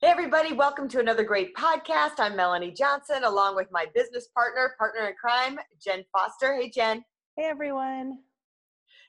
Hey, everybody, welcome to another great podcast. I'm Melanie Johnson, along with my business partner, partner in crime, Jen Foster. Hey, Jen. Hey, everyone.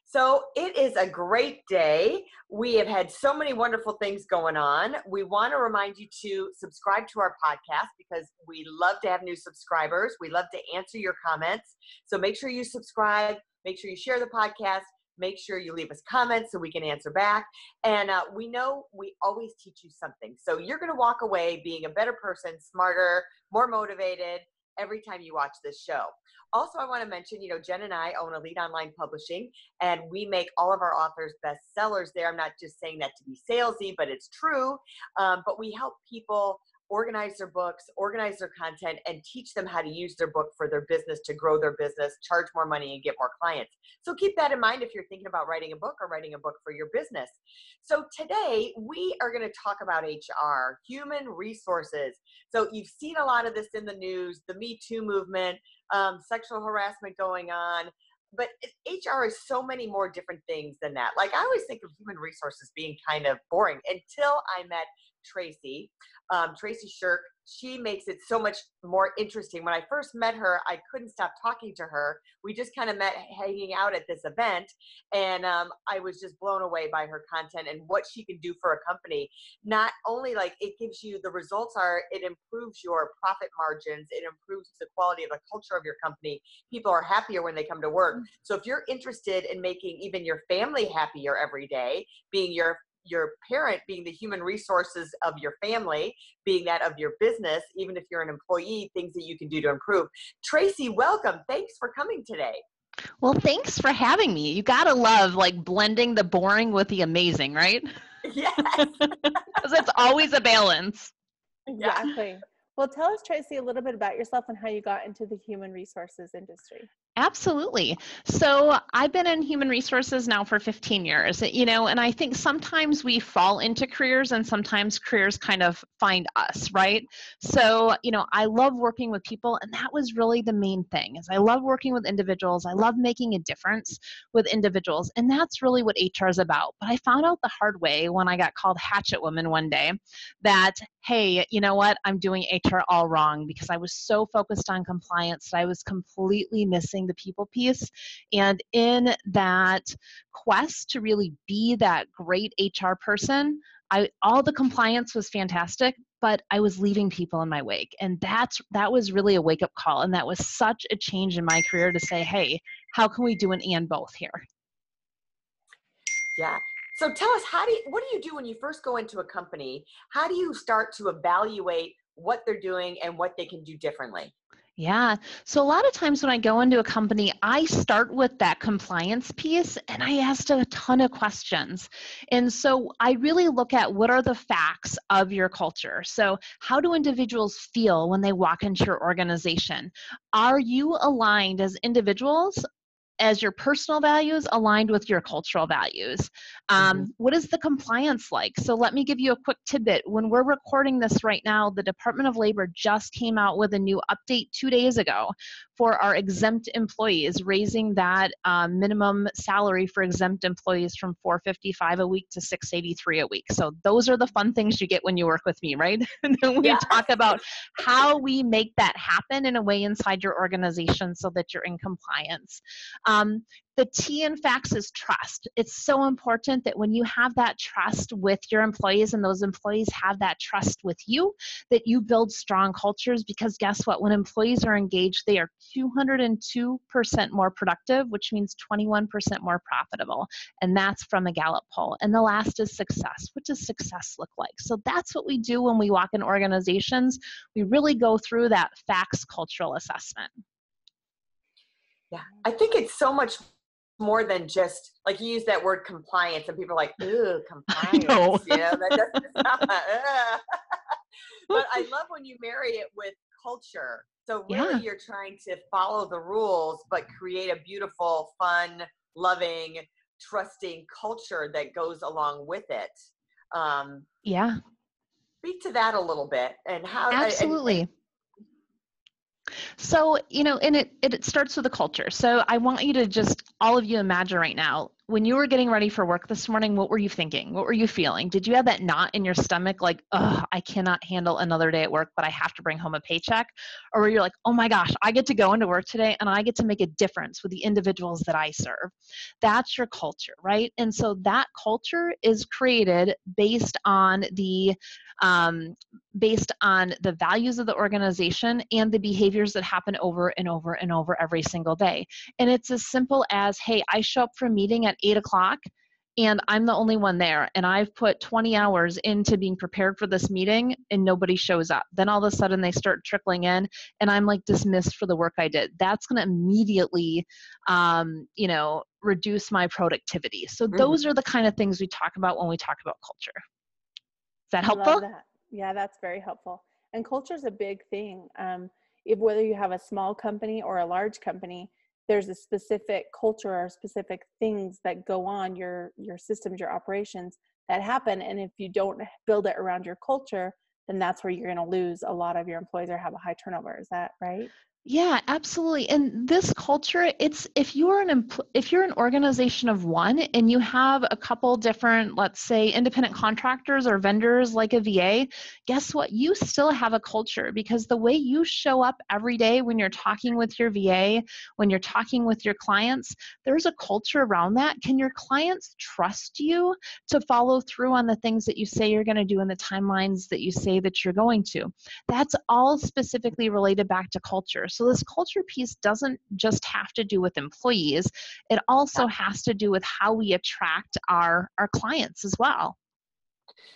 So it is a great day. We have had so many wonderful things going on. We want to remind you to subscribe to our podcast because we love to have new subscribers. We love to answer your comments. So make sure you subscribe, make sure you share the podcast, Make sure you leave us comments so we can answer back. And uh, we know we always teach you something. So you're going to walk away being a better person, smarter, more motivated every time you watch this show. Also, I want to mention, you know, Jen and I own Elite Online Publishing, and we make all of our authors bestsellers there. I'm not just saying that to be salesy, but it's true. Um, but we help people organize their books, organize their content, and teach them how to use their book for their business to grow their business, charge more money, and get more clients. So keep that in mind if you're thinking about writing a book or writing a book for your business. So today we are going to talk about HR, human resources. So you've seen a lot of this in the news, the Me Too movement, um, sexual harassment going on but HR is so many more different things than that. Like I always think of human resources being kind of boring until I met Tracy, um, Tracy Scherck. She makes it so much more interesting. When I first met her, I couldn't stop talking to her. We just kind of met hanging out at this event, and um, I was just blown away by her content and what she can do for a company. Not only like it gives you the results are, it improves your profit margins, it improves the quality of the culture of your company. People are happier when they come to work. Mm. So if you're interested in making even your family happier every day, being your your parent being the human resources of your family, being that of your business, even if you're an employee, things that you can do to improve. Tracy, welcome. Thanks for coming today. Well, thanks for having me. You got to love like blending the boring with the amazing, right? Yes. Because it's always a balance. Exactly. Well, tell us, Tracy, a little bit about yourself and how you got into the human resources industry. Absolutely. So I've been in human resources now for 15 years, you know, and I think sometimes we fall into careers and sometimes careers kind of find us, right? So, you know, I love working with people and that was really the main thing is I love working with individuals. I love making a difference with individuals and that's really what HR is about. But I found out the hard way when I got called hatchet woman one day that hey, you know what? I'm doing HR all wrong because I was so focused on compliance that I was completely missing the people piece. And in that quest to really be that great HR person, I all the compliance was fantastic, but I was leaving people in my wake. And that's that was really a wake-up call. And that was such a change in my career to say, hey, how can we do an and both here? Yeah. So tell us, how do you, what do you do when you first go into a company? How do you start to evaluate what they're doing and what they can do differently? Yeah. So a lot of times when I go into a company, I start with that compliance piece and I asked a ton of questions. And so I really look at what are the facts of your culture. So how do individuals feel when they walk into your organization? Are you aligned as individuals as your personal values aligned with your cultural values. Um, mm-hmm. what is the compliance like? So, let me give you a quick tidbit. When we're recording this right now, the Department of Labor just came out with a new update two days ago for our exempt employees, raising that um, minimum salary for exempt employees from 455 a week to 683 a week. So, those are the fun things you get when you work with me, right? and then we yeah. talk about how we make that happen in a way inside your organization so that you're in compliance. Um, the T in facts is trust. It's so important that when you have that trust with your employees and those employees have that trust with you, that you build strong cultures because guess what? When employees are engaged, they are 202% more productive, which means 21% more profitable. And that's from a Gallup poll. And the last is success. What does success look like? So that's what we do when we walk in organizations. We really go through that facts cultural assessment. Yeah, I think it's so much more than just like you use that word compliance and people are like, ooh, compliance. Yeah, that doesn't sound, but I love when you marry it with culture. So really yeah. you're trying to follow the rules, but create a beautiful, fun, loving, trusting culture that goes along with it. Um, yeah. Speak to that a little bit and how absolutely. And, so, you know, and it, it starts with the culture. So I want you to just, all of you imagine right now, when you were getting ready for work this morning, what were you thinking? What were you feeling? Did you have that knot in your stomach like, oh, I cannot handle another day at work, but I have to bring home a paycheck? Or were you like, oh my gosh, I get to go into work today and I get to make a difference with the individuals that I serve? That's your culture, right? And so that culture is created based on the um, based on the values of the organization and the behaviors that happen over and over and over every single day. And it's as simple as, hey, I show up for a meeting at eight o'clock and I'm the only one there, and I've put 20 hours into being prepared for this meeting, and nobody shows up. Then all of a sudden they start trickling in, and I'm like dismissed for the work I did. That's going to immediately, um, you know, reduce my productivity. So Mhm. those are the kind of things we talk about when we talk about culture. Is that helpful? love that. Yeah, that's very helpful. And culture is a big thing. Um, if whether you have a small company or a large company, there's a specific culture or specific things that go on your your systems, your operations that happen. And if you don't build it around your culture, then that's where you're going to lose a lot of your employees or have a high turnover. Is that right? Yeah, absolutely. And this culture, it's if you're an empl- if you're an organization of one and you have a couple different, let's say, independent contractors or vendors like a VA, guess what? You still have a culture because the way you show up every day when you're talking with your VA, when you're talking with your clients, there's a culture around that. Can your clients trust you to follow through on the things that you say you're going to do and the timelines that you say that you're going to? That's all specifically related back to culture. So this culture piece doesn't just have to do with employees, it also has to do with how we attract our our clients as well.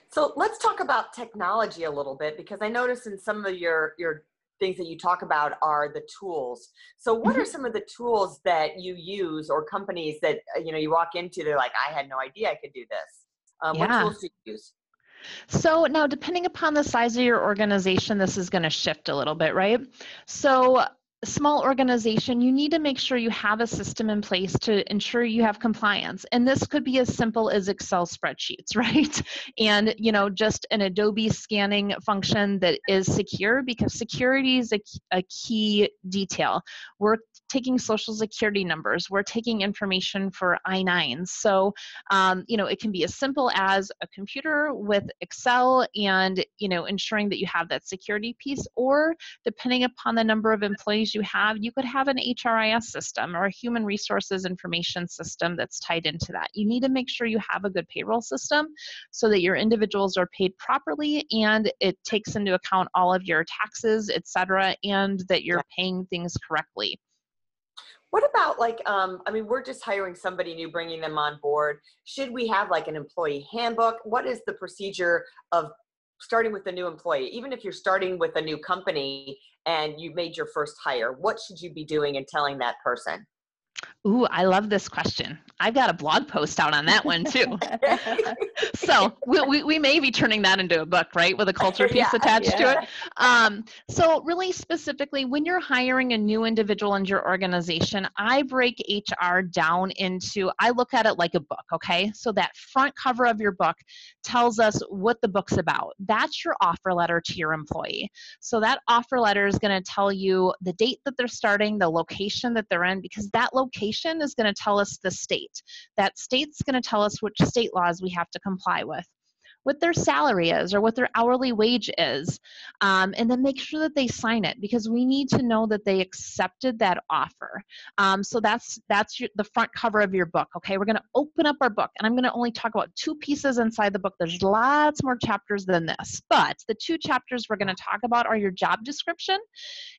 So let's talk about technology a little bit because I noticed in some of your your things that you talk about are the tools. So what Mm-hmm. are some of the tools that you use or companies that uh, you know you walk into they're like I had no idea I could do this. Um, What tools do you use? So now depending upon the size of your organization this is going to shift a little bit, right? So small organization you need to make sure you have a system in place to ensure you have compliance. And this could be as simple as excel spreadsheets right? And you know just an adobe scanning function that is secure because security is a, a key detail. We're taking social security numbers. We're taking information for i9s so um, you know it can be as simple as a computer with excel and you know ensuring that you have that security piece or depending upon the number of employees you have, you could have an HRIS system or a human resources information system that's tied into that. You need to make sure you have a good payroll system so that your individuals are paid properly and it takes into account all of your taxes, et cetera, and that you're paying things correctly. What about like um I mean we're just hiring somebody new bringing them on board. Should we have like an employee handbook? What is the procedure of starting with a new employee? Even if you're starting with a new company and you made your first hire, what should you be doing and telling that person? Ooh, I love this question. I've got a blog post out on that one too. so we, we, we may be turning that into a book, right, with a culture piece Yeah, attached to it. Um, so really specifically, when you're hiring a new individual into your organization, I break HR down into, I look at it like a book, okay? So that front cover of your book tells us what the book's about. That's your offer letter to your employee. So that offer letter is going to tell you the date that they're starting, the location that they're in, because that location is going to tell us the state. That state's going to tell us which state laws we have to comply with, what their salary is or what their hourly wage is, um, and then make sure that they sign it because we need to know that they accepted that offer. Um, so that's that's your, the front cover of your book. Okay, we're going to open up our book, and I'm going to only talk about two pieces inside the book. There's lots more chapters than this, but the two chapters we're going to talk about are your job description,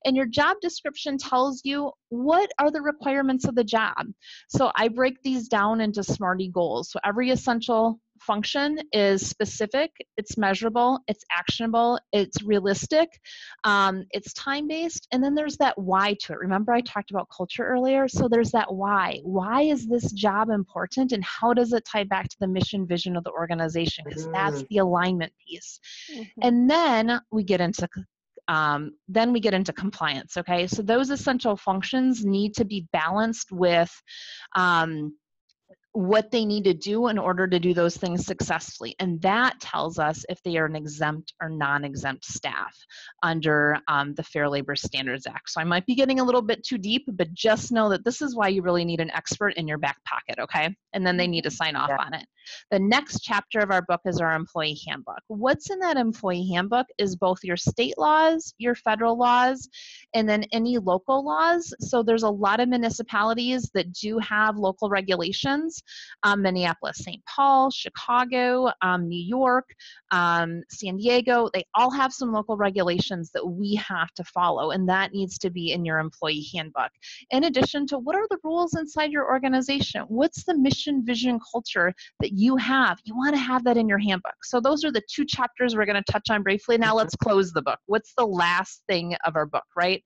and your job description tells you what are the requirements of the job. So I break these down into SMARTY goals. So every essential function is specific, it's measurable, it's actionable, it's realistic, um, it's time based, and then there's that why to it. Remember, I talked about culture earlier? So there's that why. Why is this job important, and how does it tie back to the mission vision of the organization? Because that's Mm. the alignment piece. Mhm. And then we get into um, then we get into compliance. Okay, so those essential functions need to be balanced with. Um, what they need to do in order to do those things successfully. And that tells us if they are an exempt or non exempt staff under um, the Fair Labor Standards Act. So I might be getting a little bit too deep, but just know that this is why you really need an expert in your back pocket, okay? And then they need to sign off Yeah. on it. The next chapter of our book is our employee handbook. What's in that employee handbook is both your state laws, your federal laws, and then any local laws. So there's a lot of municipalities that do have local regulations um, Minneapolis, St. Paul, Chicago, um, New York, um, San Diego. They all have some local regulations that we have to follow, and that needs to be in your employee handbook. In addition to what are the rules inside your organization? What's the mission, vision, culture that you have? You want to have that in your handbook. So those are the two chapters we're going to touch on briefly. Now let's mm-hmm. close the book. What's the last thing of our book, right?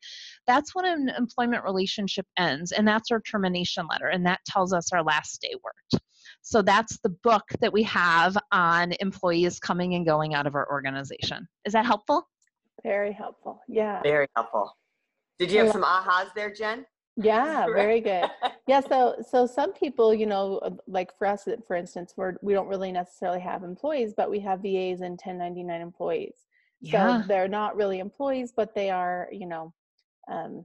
That's when an employment relationship ends, and that's our termination letter, and that tells us our last day worked. So that's the book that we have on employees coming and going out of our organization. Is that helpful? Very helpful. Yeah. Very helpful. Did you have some ahas there, Jen? Yeah, very good. Yeah, so so some people, you know, uh, like for us, for instance, we're we don't really necessarily have employees, but we have VAs and 1099 employees. Yeah. So they're not really employees, but they are, you know, um,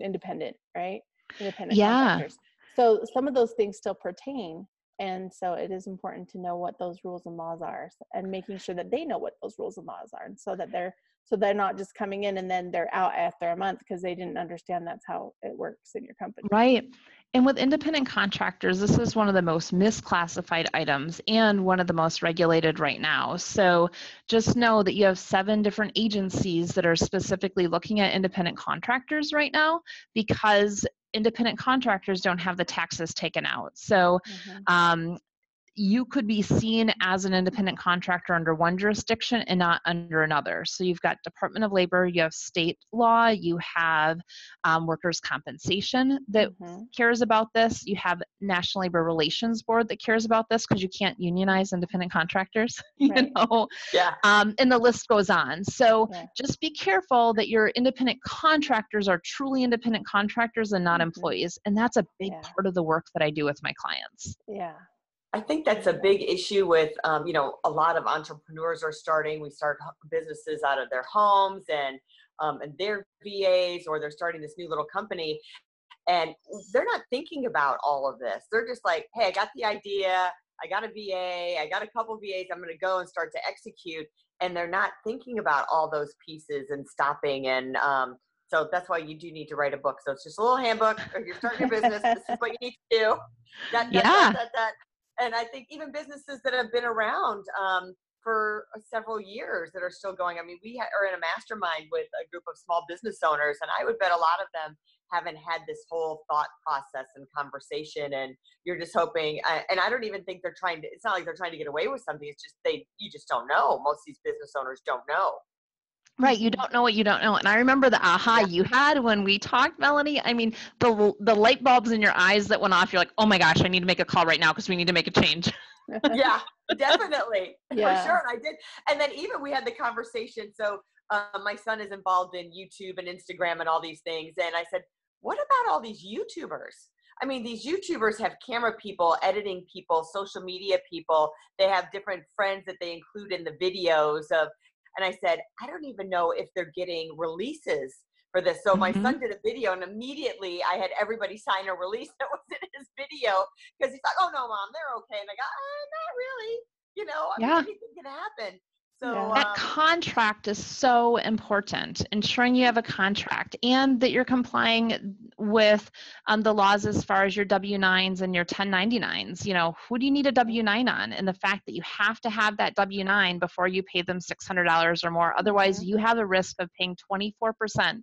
independent, right? Independent Yeah. contractors. So some of those things still pertain, and so it is important to know what those rules and laws are, and making sure that they know what those rules and laws are, and so that they're so they're not just coming in and then they're out after a month because they didn't understand that's how it works in your company. Right. And with independent contractors, this is one of the most misclassified items and one of the most regulated right now. So just know that you have seven different agencies that are specifically looking at independent contractors right now because independent contractors don't have the taxes taken out. So Mhm. um, you could be seen as an independent contractor under one jurisdiction and not under another. So you've got Department of Labor, you have state law, you have um, workers' compensation that Mhm. cares about this. You have National Labor Relations Board that cares about this because you can't unionize independent contractors, you Right. know, Yeah. um, and the list goes on. So Yeah. just be careful that your independent contractors are truly independent contractors and not Mhm. employees. And that's a big Yeah. part of the work that I do with my clients. Yeah. I think that's a big issue with, um, you know, a lot of entrepreneurs are starting. We start businesses out of their homes and um, and they're VAs or they're starting this new little company, and they're not thinking about all of this. They're just like, hey, I got the idea. I got a VA. I got a couple VAs. I'm going to go and start to execute, and they're not thinking about all those pieces and stopping and. Um, so that's why you do need to write a book. So it's just a little handbook. If you're starting your business, this is what you need to do. That, that, Yeah. that, that, that and I think even businesses that have been around um, for several years that are still going. I mean, we are in a mastermind with a group of small business owners, and I would bet a lot of them haven't had this whole thought process and conversation. And you're just hoping, uh, and I don't even think they're trying to. It's not like they're trying to get away with something. It's just they, you just don't know. Most of these business owners don't know. Right, you don't know what you don't know. And I remember the aha Yeah. you had when we talked, Melanie. I mean, the the light bulbs in your eyes that went off. You're like, "Oh my gosh, I need to make a call right now because we need to make a change." yeah, definitely. Yeah. For sure. And I did. And then even we had the conversation. So uh, my son is involved in YouTube and Instagram and all these things. And I said, what about all these YouTubers? I mean, these YouTubers have camera people, editing people, social media people. They have different friends that they include in the videos of. And I said, I don't even know if they're getting releases for this. So my Mhm. son did a video, and immediately I had everybody sign a release that was in his video because he's like, "Oh no, mom, they're okay." And I go, uh, "Not really. You know, Yeah. anything can happen." So Yeah. That um, contract is so important, ensuring you have a contract and that you're complying with um, the laws as far as your W 9s and your 1099s. You know, who do you need a W 9 on? And the fact that you have to have that W 9 before you pay them $600 or more. Otherwise, Mhm. you have a risk of paying 24%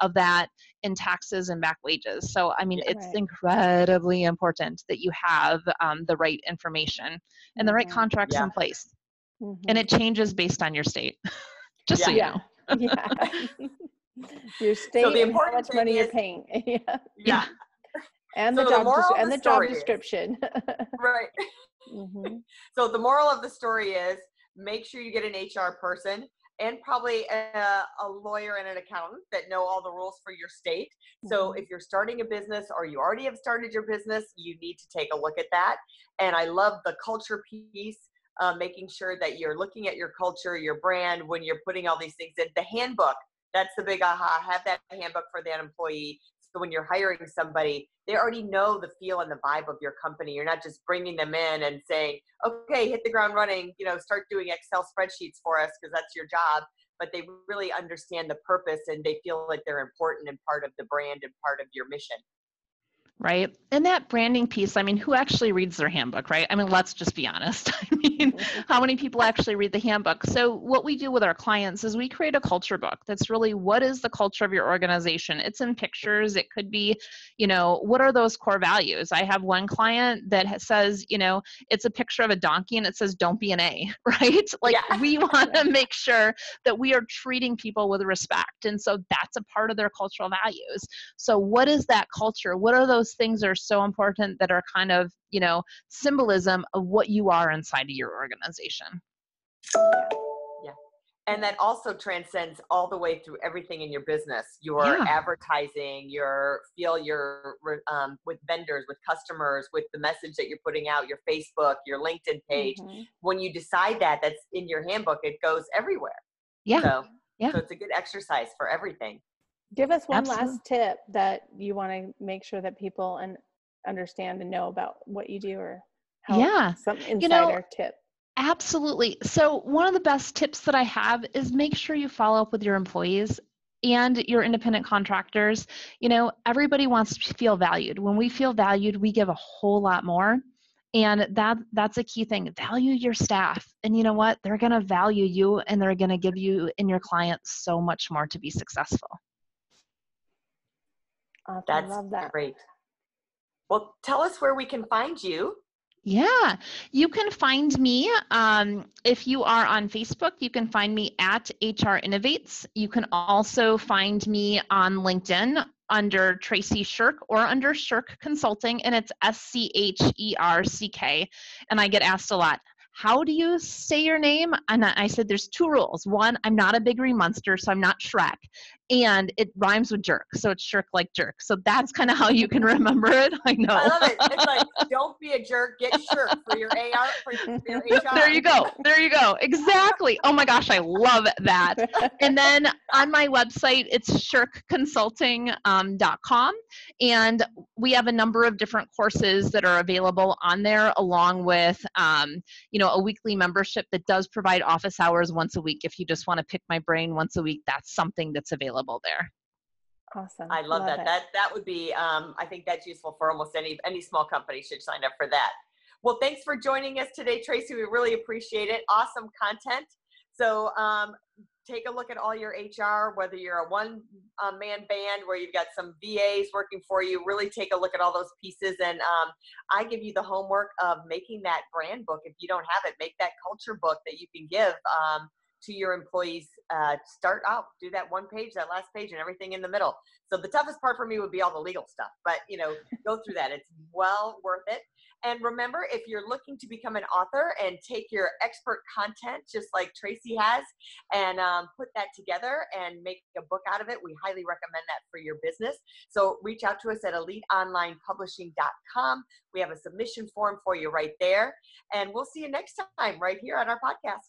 of that in taxes and back wages. So, I mean, Yeah. it's Right. incredibly important that you have um, the right information and the right Mhm. contracts Yeah. in place Mhm. and it changes based on your state just so you Yeah. know yeah. Your state and how important much thing money you're paying. yeah. yeah, And So the the job moral des- and the the job story is- description. right. Mhm. So the moral of the story is: make sure you get an HR person. and probably a, a, lawyer and an accountant that know all the rules for your state. So mm-hmm. if you're starting a business or you already have started your business, you need to take a look at that. And I love the culture piece. Uh, making sure that you're looking at your culture, your brand when you're putting all these things in. The handbook, that's the big aha. Have that handbook for that employee. So when you're hiring somebody, they already know the feel and the vibe of your company. You're not just bringing them in and saying, okay, hit the ground running, you know, start doing Excel spreadsheets for us because that's your job. But they really understand the purpose and they feel like they're important and part of the brand and part of your mission right? And that branding piece, I mean, who actually reads their handbook, right? I mean, let's just be honest. I mean, how many people actually read the handbook? So, what we do with our clients is we create a culture book that's really what is the culture of your organization? It's in pictures, it could be, you know, what are those core values? I have one client that says, you know, it's a picture of a donkey and it says, don't be an A, right? Like, yeah. we want to make sure that we are treating people with respect. And so, that's a part of their cultural values. So, what is that culture? What are those those things are so important that are kind of, you know, symbolism of what you are inside of your organization. Yeah. And that also transcends all the way through everything in your business. Your yeah. advertising, your feel your um, with vendors, with customers, with the message that you're putting out, your Facebook, your LinkedIn page. Mm-hmm. When you decide that, that's in your handbook. It goes everywhere. Yeah. So, yeah. so it's a good exercise for everything. Give us one Absolutely. last tip that you want to make sure that people and understand and know about what you do or how yeah. some insider you know, tip. Absolutely. So one of the best tips that I have is make sure you follow up with your employees and your independent contractors. You know, everybody wants to feel valued. When we feel valued, we give a whole lot more. And that that's a key thing. Value your staff. And you know what? They're going to value you and they're going to give you and your clients so much more to be successful. Awesome. That's Love that. great. Well, tell us where we can find you. Yeah, you can find me um, if you are on Facebook. You can find me at HR Innovates. You can also find me on LinkedIn under Tracy Scherck or under Scherck Consulting, and it's S C H E R C K. And I get asked a lot, how do you say your name? And I said, there's two rules. One, I'm not a big green monster, so I'm not Shrek. And it rhymes with jerk, so it's shirk like jerk. So that's kind of how you can remember it. I know. I love it. It's like, don't be a jerk, get shirk for your AR, for your, for your HR. There you go. There you go. Exactly. Oh my gosh, I love that. And then on my website, it's scherckconsulting.com. Um, and we have a number of different courses that are available on there, along with, um, you know, a weekly membership that does provide office hours once a week if you just want to pick my brain once a week that's something that's available there awesome i love, love that it. that that would be um, i think that's useful for almost any any small company should sign up for that well thanks for joining us today tracy we really appreciate it awesome content so um, take a look at all your HR, whether you're a one uh, man band where you've got some VAs working for you, really take a look at all those pieces. And um, I give you the homework of making that brand book. If you don't have it, make that culture book that you can give um, to your employees. Uh, start out, do that one page, that last page, and everything in the middle. So the toughest part for me would be all the legal stuff, but you know, go through that. It's well worth it. And remember, if you're looking to become an author and take your expert content, just like Tracy has, and um, put that together and make a book out of it, we highly recommend that for your business. So reach out to us at eliteonlinepublishing.com. We have a submission form for you right there. And we'll see you next time right here on our podcast.